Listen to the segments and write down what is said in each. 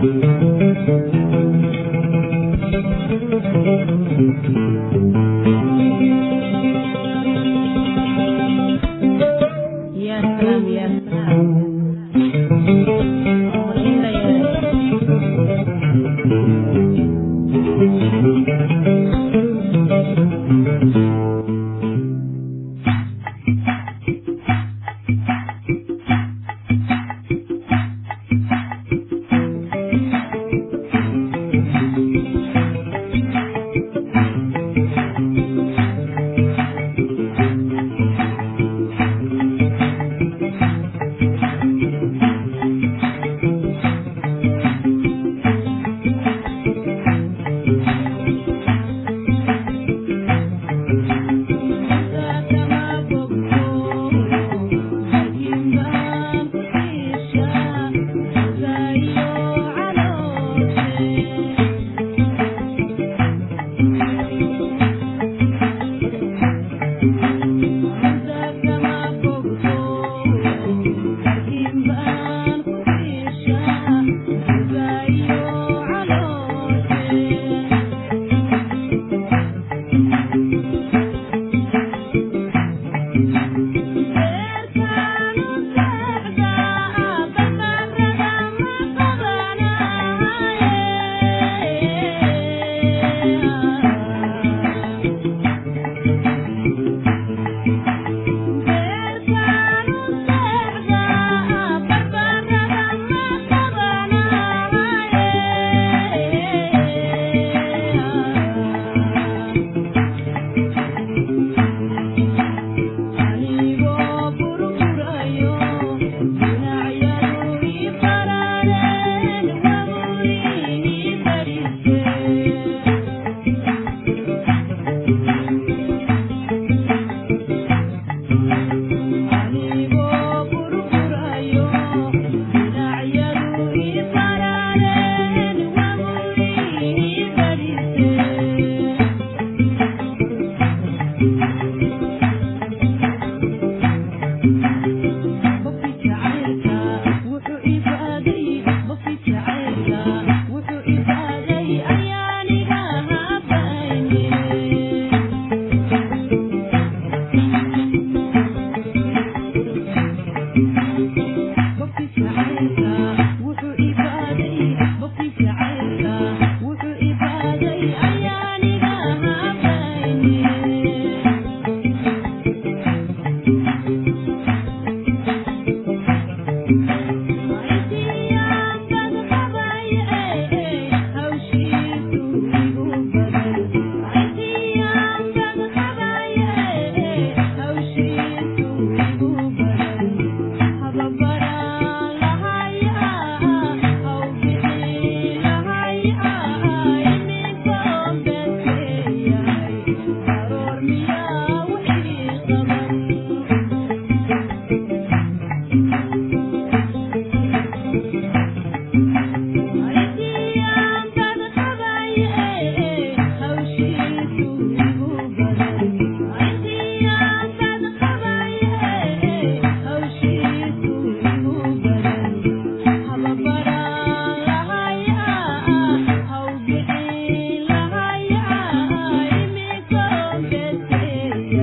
Thank you.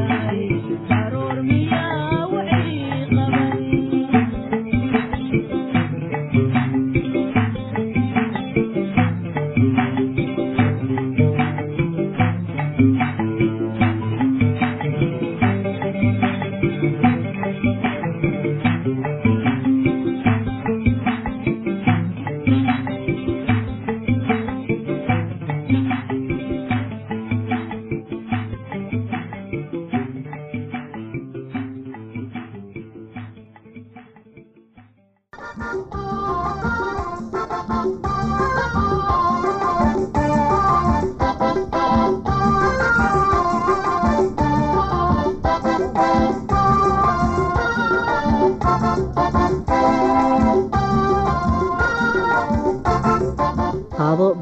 yeah.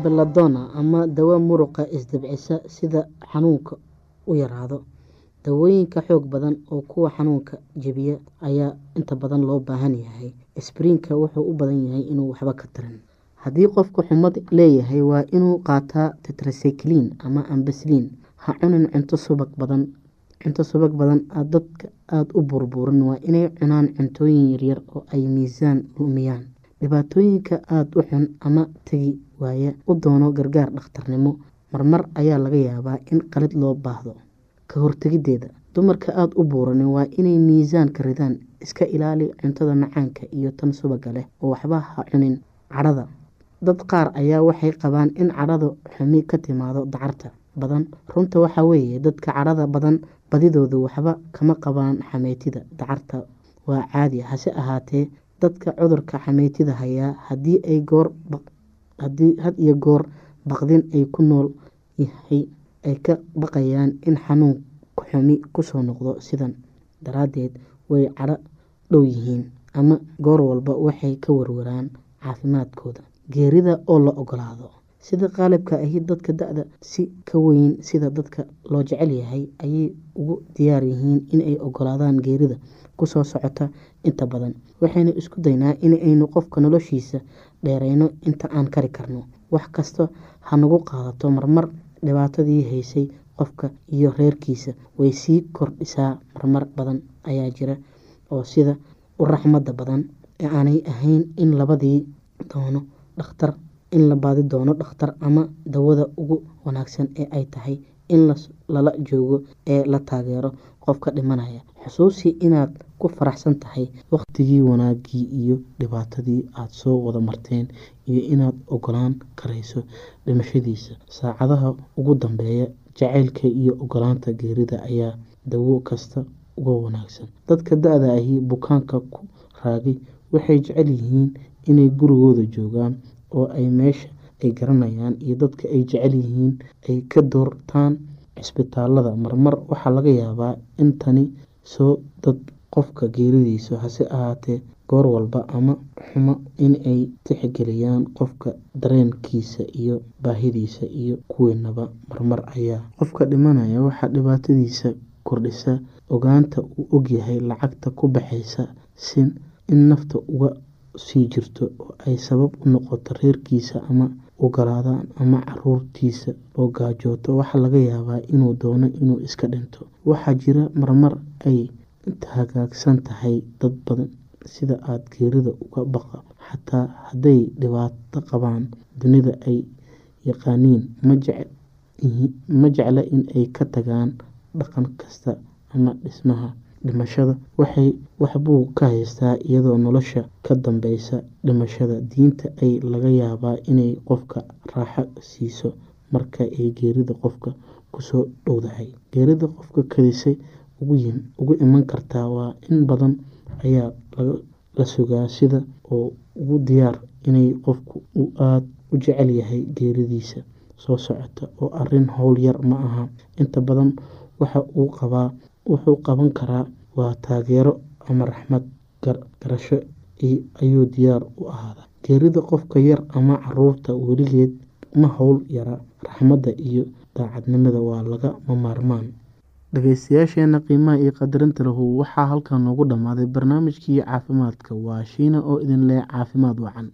Beladona ama dawo muruqa isdabcisa sida xanuunka u yaraado. Dawooyinka xoog badan oo kuwa xanuunka jebiya ayaa inta badan loo baahan yahay. Sbriinka wuxuu u badan yahay inuu waxba ka tarin. Haddii qofku xumad leeyahay waa inuu qaataa tetracyclin ama ambasliin ha cunin cunto subag badan cunto subag badan dadka aada u burburin. Waa inay cunaan cuntooyin yaryar oo ay miisaan lumiyaan. Dhibaatooyinka aada u xun ama tegi waaya u doono gargaar dhakhtarnimo. Marmar ayaa laga yaabaa in qalid loo baahdo. Ka hortegideeda dumarka aada u buuranin waa inay miisaanka ridaan iska ilaali cuntada macaanka iyo tan subaga leh oo waxba ha cunin. Cadhada. Dad qaar ayaa waxay qabaan in cadhada xumi ka timaado dacarta badan. Runta waxaa weeye dadka cadhada badan badidoodu waxba kama qabaan xameytida dacarta. Waa caadi hase ahaatee dadka cudurka xameytida hayaa haddii ay goor had iyo goor baqdin ay ku nool yahay ay ka baqayaan in xanuun xumi ku soo noqdo sidan daraadeed way cadho dhow yihiin ama goor walba waxay ka warwaraan caafimaadkooda. Geerida oo la ogolaado sida qaalibka ahi dadka da-da si ka weyn sida dadka loo jecel yahay ayay ugu diyaar yihiin inay ogolaadaan geerida ku soo socota inta badan. Waxaynu isku daynaa inaynu qofka noloshiisa dheereyno inta aan kari karno. Wax kasta hanagu qaadato marmar dhibaatadii haysay qofka iyo reerkiisa. Way sii kordhisaa marmar badan ayaa jira oo sida u raxmada badan aanay ahayn in labadii doono dhakhtar in la baadi doono dhakhtar ama dawada ugu wanaagsan ee ay tahay in lala joogo ee la taageero qofka dhimanaya xusuusi inaad ku faraxsan tahay waqtigii wanaagii iyo dhibaatadii aada soo wada marteen iyo inaad ogolaan karayso dhimashadiisa. Saacadaha ugu dambeeya jacaylka iyo ogolaanta geerida ayaa dawo kasta uga wanaagsan. Dadka da-da ahi bukaanka ku raagay waxay jecel yihiin inay gurigooda joogaan oo ay meesha ay garanayaan iyo dadka ay jecel yihiin ay ka doortaan cisbitaalada marmar waxaa laga yaabaa in tani soo dad qofka geeridiisa hase ahaatee goor walba ama xumo inay tixgeliyaan qofka dareenkiisa iyo baahidiisa iyo kuweenaba marmar ayaa qofka dhimanaya. Waxaa dhibaatadiisa kordhisa ogaanta uu ogyahay lacagta ku baxaysa in nafta uga sii jirto oo ay sabab u noqoto reerkiisa ama ogolaadaan ama caruurtiisa oo gaajooto waxaa laga yaabaa inuu doono inuu iska dhinto. Waxaa jira marmar ay hagaagsan tahay dad badan sida aada geerida uga baqa. Xataa hadday dhibaato qabaan dunida ay yaqaaniin ma jecla in ay ka tagaan dhaqan kasta ama dhismaha dhimashada. Waxbuu ka haystaa iyadoo nolosha ka dambeysa dhimashada. Diinta ay laga yaabaa inay qofka raaxo siiso marka ay geerida qofka ku soo dhowdahay. Geerida qofka kadisay ugu iman kartaa waa in badan ayaa la sugaa sida oo ugu diyaar inay qofku uu aada u jecel yahay geeridiisa. Soo socota oo arrin howl yar ma aha. Inta badan waxa uu qabaa wuxuu qaban karaa waa taageero ama raxmad garasho ayuu diyaar u ahaada geerida qofka yar ama carruurta weligeed ma howl yara raxmadda iyo daacadnimada waa lagama maarmaan dhageystayaasheena qiimaha iyo qadarinta lahu waxaa halkan noogu dhammaaday barnaamijkii caafimaadka. Waa shiina oo idin leh caafimaad wacan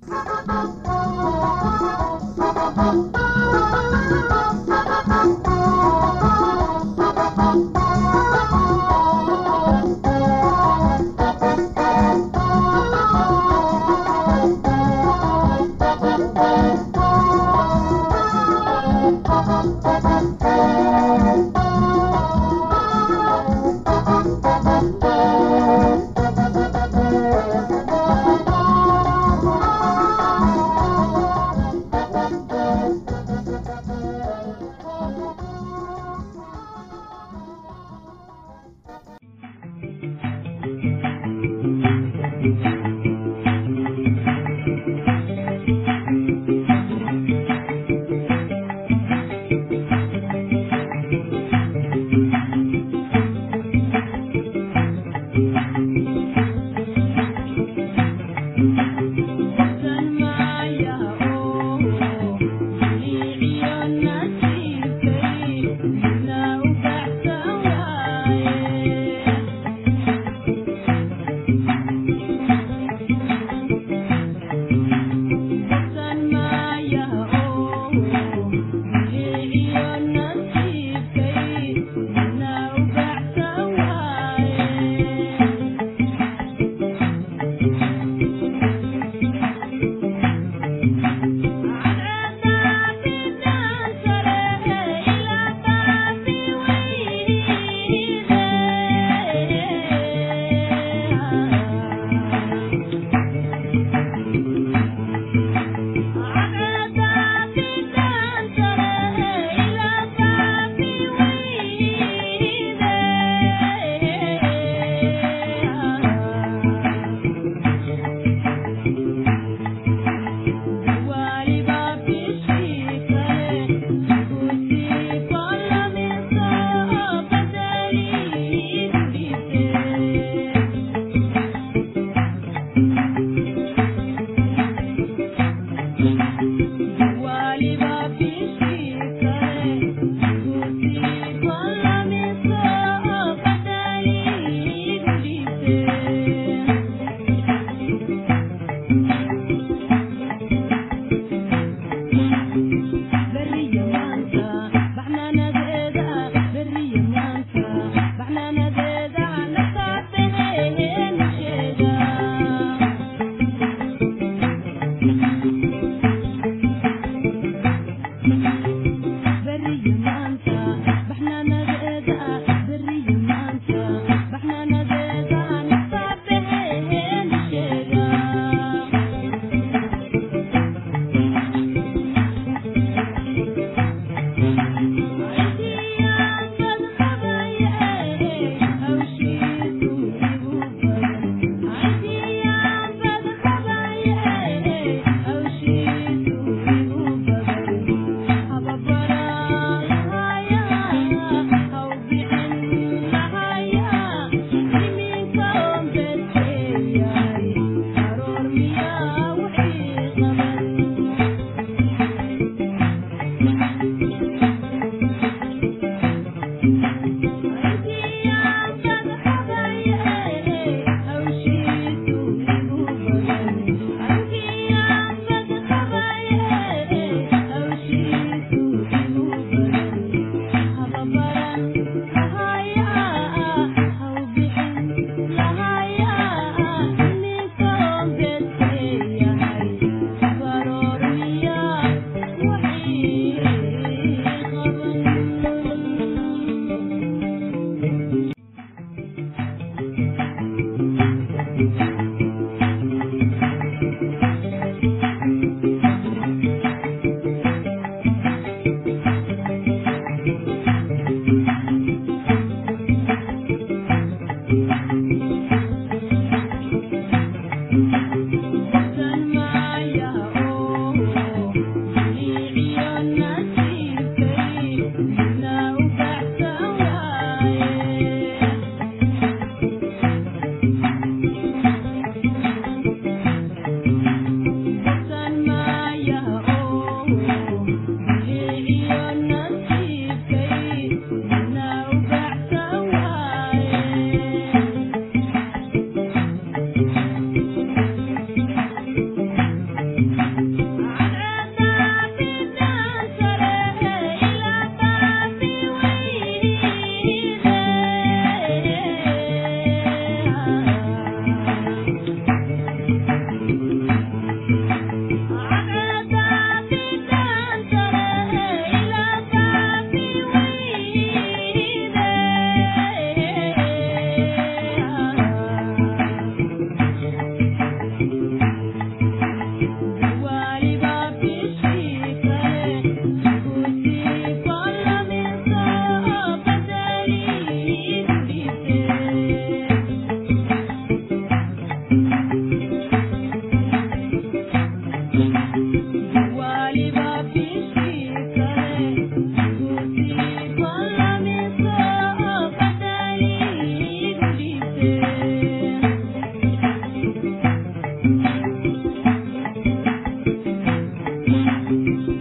thank you.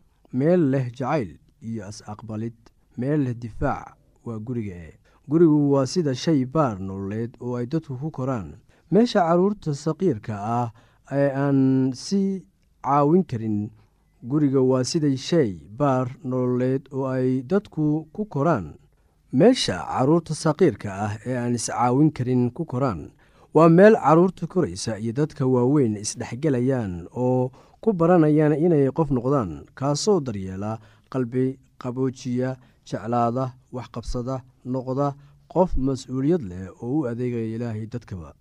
meel leh jacayl iyo is-aqbalid meel leh difaac waa guriga. E gurigu waa sida shay baar nololeed oo ay dadku ku koraan. Meesha carruurta saqiirka ah ee aan si caawin karin guriga waa sida shay baar nololeed oo ay dadku ku koraan. Meesha carruurta saqiirka ah ee aan iscaawin karin ku koraan. Waa meel carruurta koraysa iyo dadka waaweyn isdhexgelayaan oo ku baranayaan inay qof noqdaan kaasoo daryeela qalbi qaboojiya jeclaada waxqabsada noqda qof mas'uuliyad leh oo u adeegaya ilaahay dadkaba.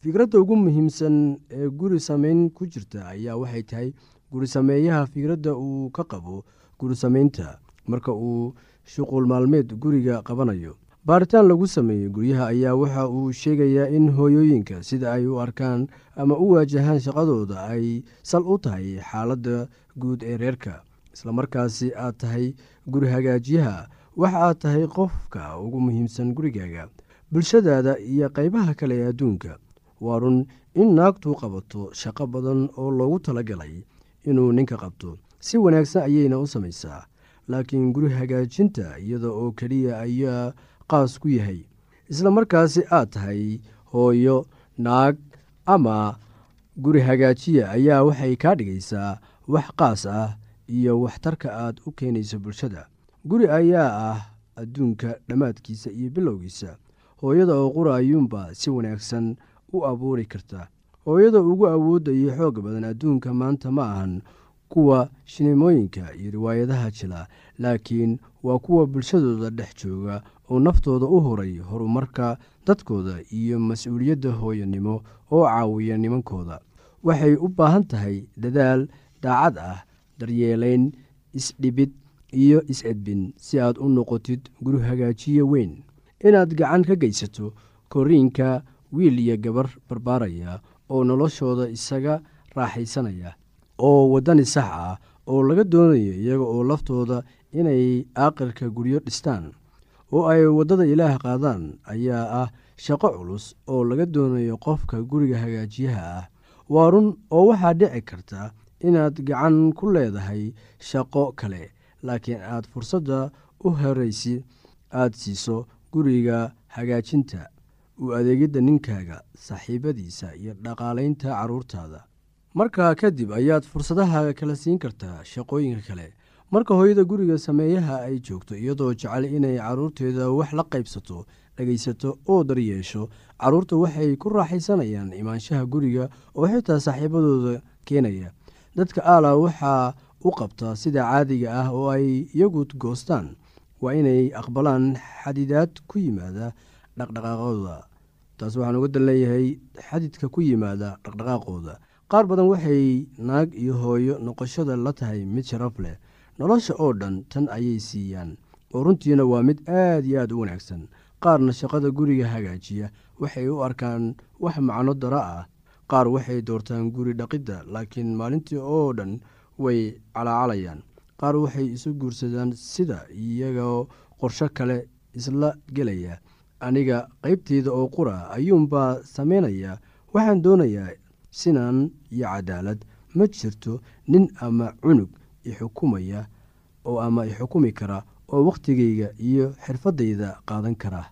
Fikradda ugu muhiimsan ee guri sameyn ku jirta ayaa waxay tahay guri sameeyaha fikradda uu ka qabo guri sameynta marka uu shuqul maalmeed guriga qabanayo baaritaan lagu sameeyey guryaha ayaa waxa uu sheegayaa in hooyooyinka sida ay u arkaan ama u waajahaan shaqadooda ay sal u tahay xaaladda guud ee reerka. Islamarkaasi aad tahay guri hagaajiyaha waxa aad tahay qofka ugu muhiimsan gurigaaga bulshadaada iyo qaybaha kale ee adduunka. Waa run in naagtu qabato shaqo badan oo loogu talagalay inuu ninka qabto si wanaagsan ayayna u samaysaa. Laakiin guri hagaajinta iyada oo keliya ayaa qaas ku yahay. Isla markaasi aad tahay hooyo naag ama guri hagaajiya ayaa waxay kaa dhigaysaa wax qaas ah iyo waxtarka aad u keenayso bulshada. Guri ayaa ah adduunka dhammaadkiisa iyo bilowgiisa. Hooyada oo qura ayuunba si wanaagsan u abuuri karta. Hooyada ugu awoodda iyo xoog badan adduunka maanta ma ahan kuwa shineemooyinka iyo riwaayadaha jila laakiin waa kuwa bulshadooda dhex jooga oo naftooda u huray horumarka dadkooda iyo mas'uuliyadda hooyanimo oo caawiya nimankooda. Waxay u baahan tahay dadaal daacad ah daryeelayn isdhibid iyo is-edbin si aad u noqotid guri hagaajiye weyn. Inaad gacan ka geysato koriinka wiil iyo gabar barbaaraya oo noloshooda isaga raaxaysanaya oo waddani sax ah oo laga doonayo iyaga oo laftooda inay aaqirka guryo dhistaan oo ay waddada ilaah qaadaan ayaa ah shaqo culus oo laga doonayo qofka guriga hagaajiyaha ah. Waa run oo waxaa dhici karta inaad gacan ku leedahay shaqo kale laakiin aad fursadda u horaysi aada siiso guriga hagaajinta u adeegidda ninkaaga saaxiibadiisa iyo dhaqaalaynta carruurtaada markaa kadib ayaad fursadaha kala siin kartaa shaqooyinka kale. Marka hooyada guriga sameeyaha ay joogto iyadoo jecel inay carruurteeda wax la qaybsato dhegaysato oo daryeesho carruurta waxay ku raaxaysanayaan imaanshaha guriga oo xitaa saaxiibadooda keenaya. Dadka aala waxaa u qabta sida caadiga ah oo ay iyagu goostaan. Waa inay aqbalaan xadidaad ku yimaada dhaqdhaqaaqooda. Taas waxaan uga dan leeyahay xadidka ku yimaada dhaqdhaqaaqooda qaar badan waxay naag iyo hooyo noqoshada la tahay mid sharaf leh. Nolosha oo dhan tan ayay siiyaan. Oo runtiina waa mid aad iyo aad u wanaagsan. Qaarna shaqada guriga hagaajiya. Waxay u arkaan wax macno daro ah. Qaar waxay doortaan guri dhaqidda laakiin maalintii oo dhan way calaacalayaan. Qaar waxay isu guursadaan sida iyagoo qorsho kale isla gelaya. Aniga qaybteyda oo qura ayuunbaa samaynaya waxaan doonayaa sinaan iyo cadaalad ma jirto nin ama cunug ixukumaya oo ama ixukumi kara oo wakhtigayga iyo xirfaddayda qaadan kara.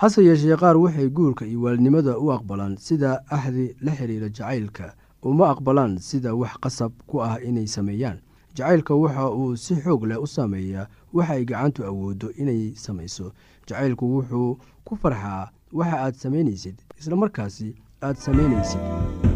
Hase yeeshee qaar waxay guurka iyo waalidnimada u aqbalaan sida axdi la xiriira jacaylka uma aqbalaan sida wax qasab ku ah inay sameeyaan. Jacaylka waxa uu si xoog leh u saameeyaa waxa ay gacantu awooddo inay samayso jacaylku wuxuu ku farxaa waxa aad samaynaysid isla markaasi aad samaynaysid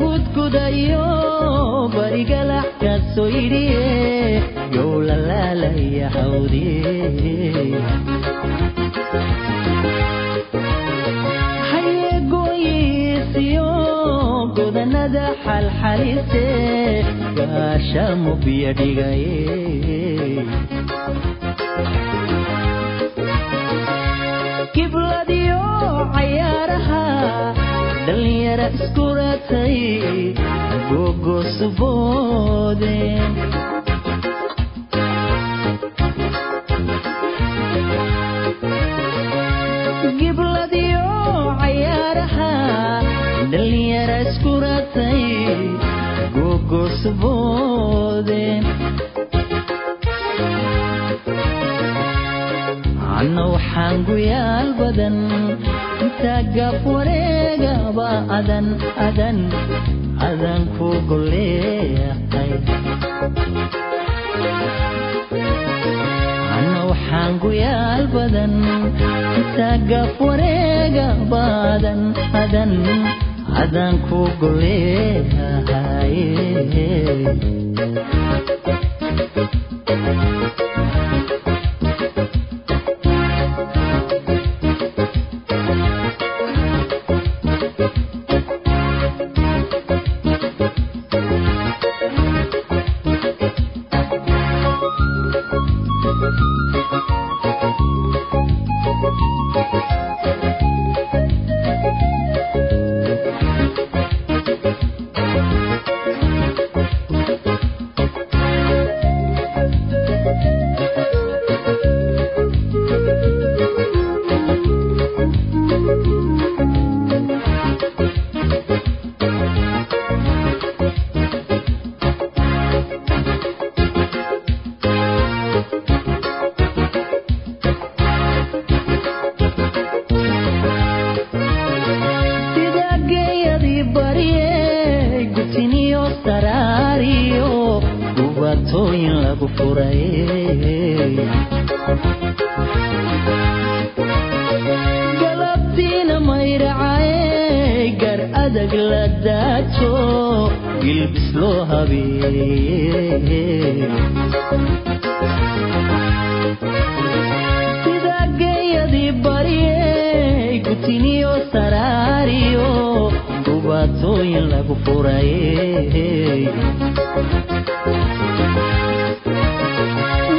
gudgudayo barigalax kaasoo yidhiye yow la laalaya hawdiye hayeegoyisiyo godanada xalxalise gaasha mubya dhigaye kibladiyo cayaaraha dhalinyara iskuratay gogosuboode gibladiyo cayaaraha dhalinyara iskuratay gogosuboode anna waxaan guyaal badan intaa gaab wareegaba adan adan adan ku guyaal badan intaa wareegaba adan adan adan ku goleehay gubaatooyin lagu furay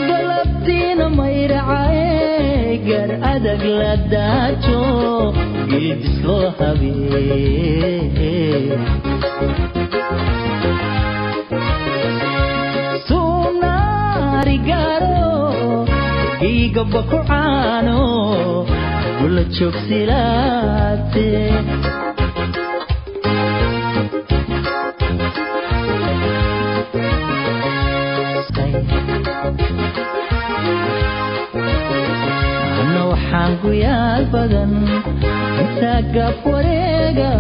galabtiina mayracay gar adag la daajo gilbis loo sunaarigaro giigaba ku caano gula joogsilaate ana waxaan guyaal badan gaab wareega